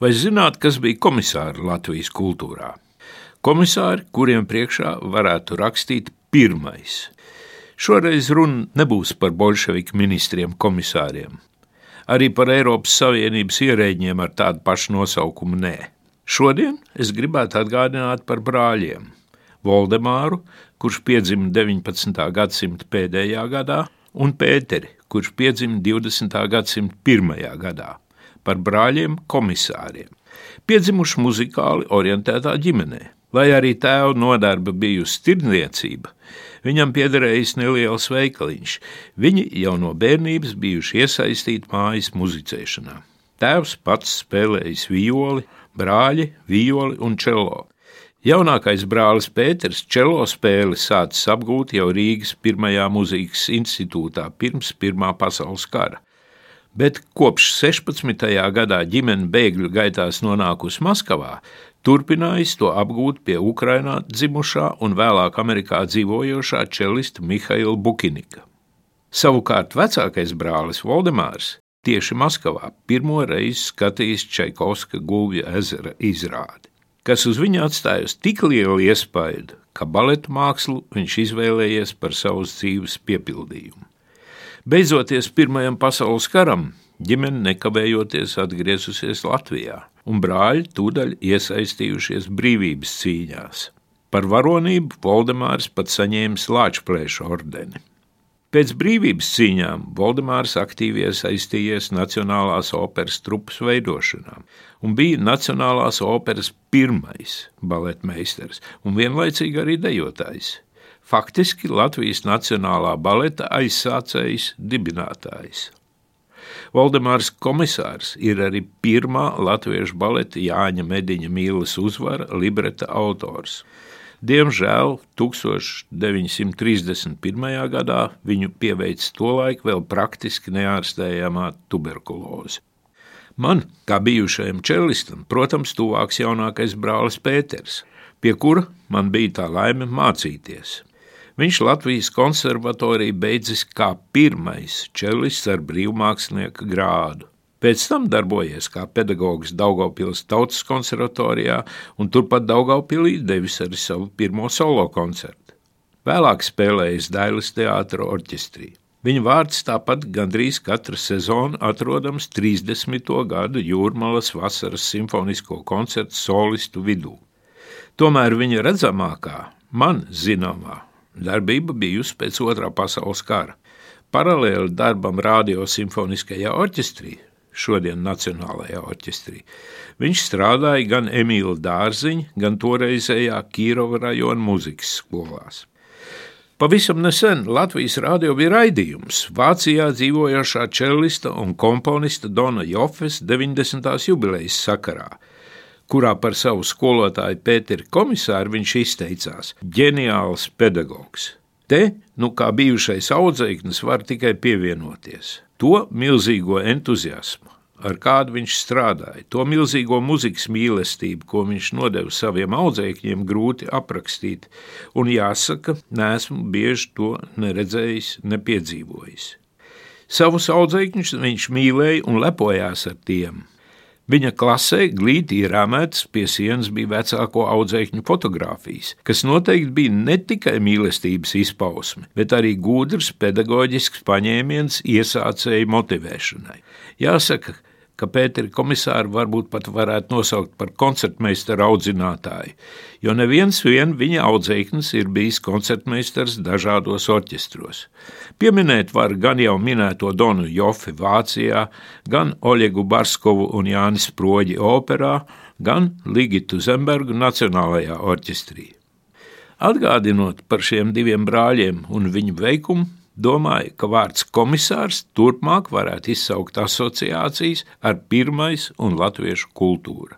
Vai zināt, kas bija komisāri Latvijas kultūrā? Komisāri, kuriem priekšā varētu rakstīt pirmais. Šoreiz runa nebūs par bolševiku ministriem, komisāriem. Arī par Eiropas Savienības ierēģiem ar tādu pašu nosaukumu nē. Šodien es gribētu atgādināt par brāļiem. Voldemāru, kurš piedzima 19. gadsimta pēdējā gadā, un Pēteri, kurš piedzima 20. gadsimta pirmajā gadā par brāļiem komisāriem, piedzimuši muzikāli orientētā ģimenē. Lai arī tēva nodarbe bijusi tirdzniecība, viņam piederējis neliels veikaliņš. Viņi jau no bērnības bijuši iesaistīti mājas muzicēšanā. Tēvs pats spēlējis violi, brāļi, violi un čelo. Jaunākais brālis Pēters čelo spēli sācis apgūt jau Rīgas pirmajā mūzikas institūtā pirms Pirmā pasaules kara bet kopš 16. gadā ģimene bēgļu gaitās nonākusi Maskavā, turpinājis to apgūt pie Ukrainā dzimušā un vēlāk Amerikā dzīvojošā čelista Mihaila Bukinika. Savukārt vecākais brālis Valdemārs tieši Maskavā pirmo reizi skatījis Čaikovska gulbja ezera izrādi, kas uz viņu atstājusi tik lielu iespaidu, ka baletu mākslu viņš izvēlējies par savas dzīves piepildījumu. Beidzoties Pirmajam pasaules karam, ģimene nekavējoties atgriezusies Latvijā, un brāļi tūdaļ iesaistījušies brīvības cīņās. Par varonību Valdemārs pat saņēma Lāčplēša ordeni. Pēc brīvības cīņām Valdemārs aktīvi iesaistījies Nacionālās operas trupas veidošanā un bija Nacionālās operas pirmais baletmeistars un vienlaicīgi arī dejotājs faktiski Latvijas Nacionālā baleta aizsācējs, dibinātājs. Valdemārs komisārs ir arī pirmā latviešu baleta Jāņa Mediņa mīlas uzvara libreta autors. Diemžēl 1931. gadā viņu pieveica tolaik vēl praktiski neārstējamā tuberkuloze. Man, kā bijušajam čelistam, protams, tuvāks jaunākais brālis Pēters, pie kura man bija tā laime mācīties. Viņš Latvijas konservatoriju beidzis kā pirmais čelists ar brīvmākslinieka grādu. Pēc tam darbojies kā pedagogs Daugopils Tautas konservatorijā un turpat Daugopilī devis arī savu pirmo solo koncertu. Vēlāk spēlējis Dailas teātra orķestrī. Viņa vārds tāpat gandrīz katru sezonu atrodams 30. gadu jūrmalas vasaras simfonisko koncertu solistu vidū. Tomēr viņa redzamākā, man zināmā, Darbība bijusi pēc otrā pasaules kara. Paralēli darbam Radio simfoniskajā orķestrī, šodien Nacionālajā orķestrī, viņš strādāja gan Emīļa Dārziņa, gan toreizējā Kīrova rajona muzikas skolās. Pavisam nesen Latvijas rādio bija raidījums Vācijā dzīvojošā čelista un komponista Dona Jofes 90. jubilejas sakarā, kurā par savu skolotāju Pēteru komisāru viņš izteicās: ģeniāls pedagogs. Te, nu kā bijušais audzēknis, var tikai pievienoties. To milzīgo entuziasmu, ar kādu viņš strādāja, to milzīgo muzikas mīlestību, ko viņš nodeva saviem audzēkņiem, grūti aprakstīt, un jāsaka, nesmu bieži to neredzējis, nepiedzīvojis. Savus audzēkņus viņš mīlēja un lepojās ar tiem. Viņa klasē glīti ierāmētas pie sienas bija vecāko audzēkņu fotografijas, kas noteikti bija ne tikai mīlestības izpausme, bet arī gudrs pedagoģisks paņēmiens iesācēju motivēšanai. Jāsaka, ka Pēteri komisāru varbūt pat varētu nosaukt par koncertmeistaru audzinātāju, jo neviens vien viņa audzēknis ir bijis koncertmeistars dažādos orķestros. Pieminēt var gan jau minēto Donu Jofi Vācijā, gan Oļegu Barskovu un Jānis Proģi operā, gan Ligitu Zembergu Nacionālajā orķestrī. Atgādinot par šiem diviem brāļiem un viņu veikumu, domāju, ka vārds komisārs turpmāk varētu izsaukt asociācijas ar pirmais un latviešu kultūru.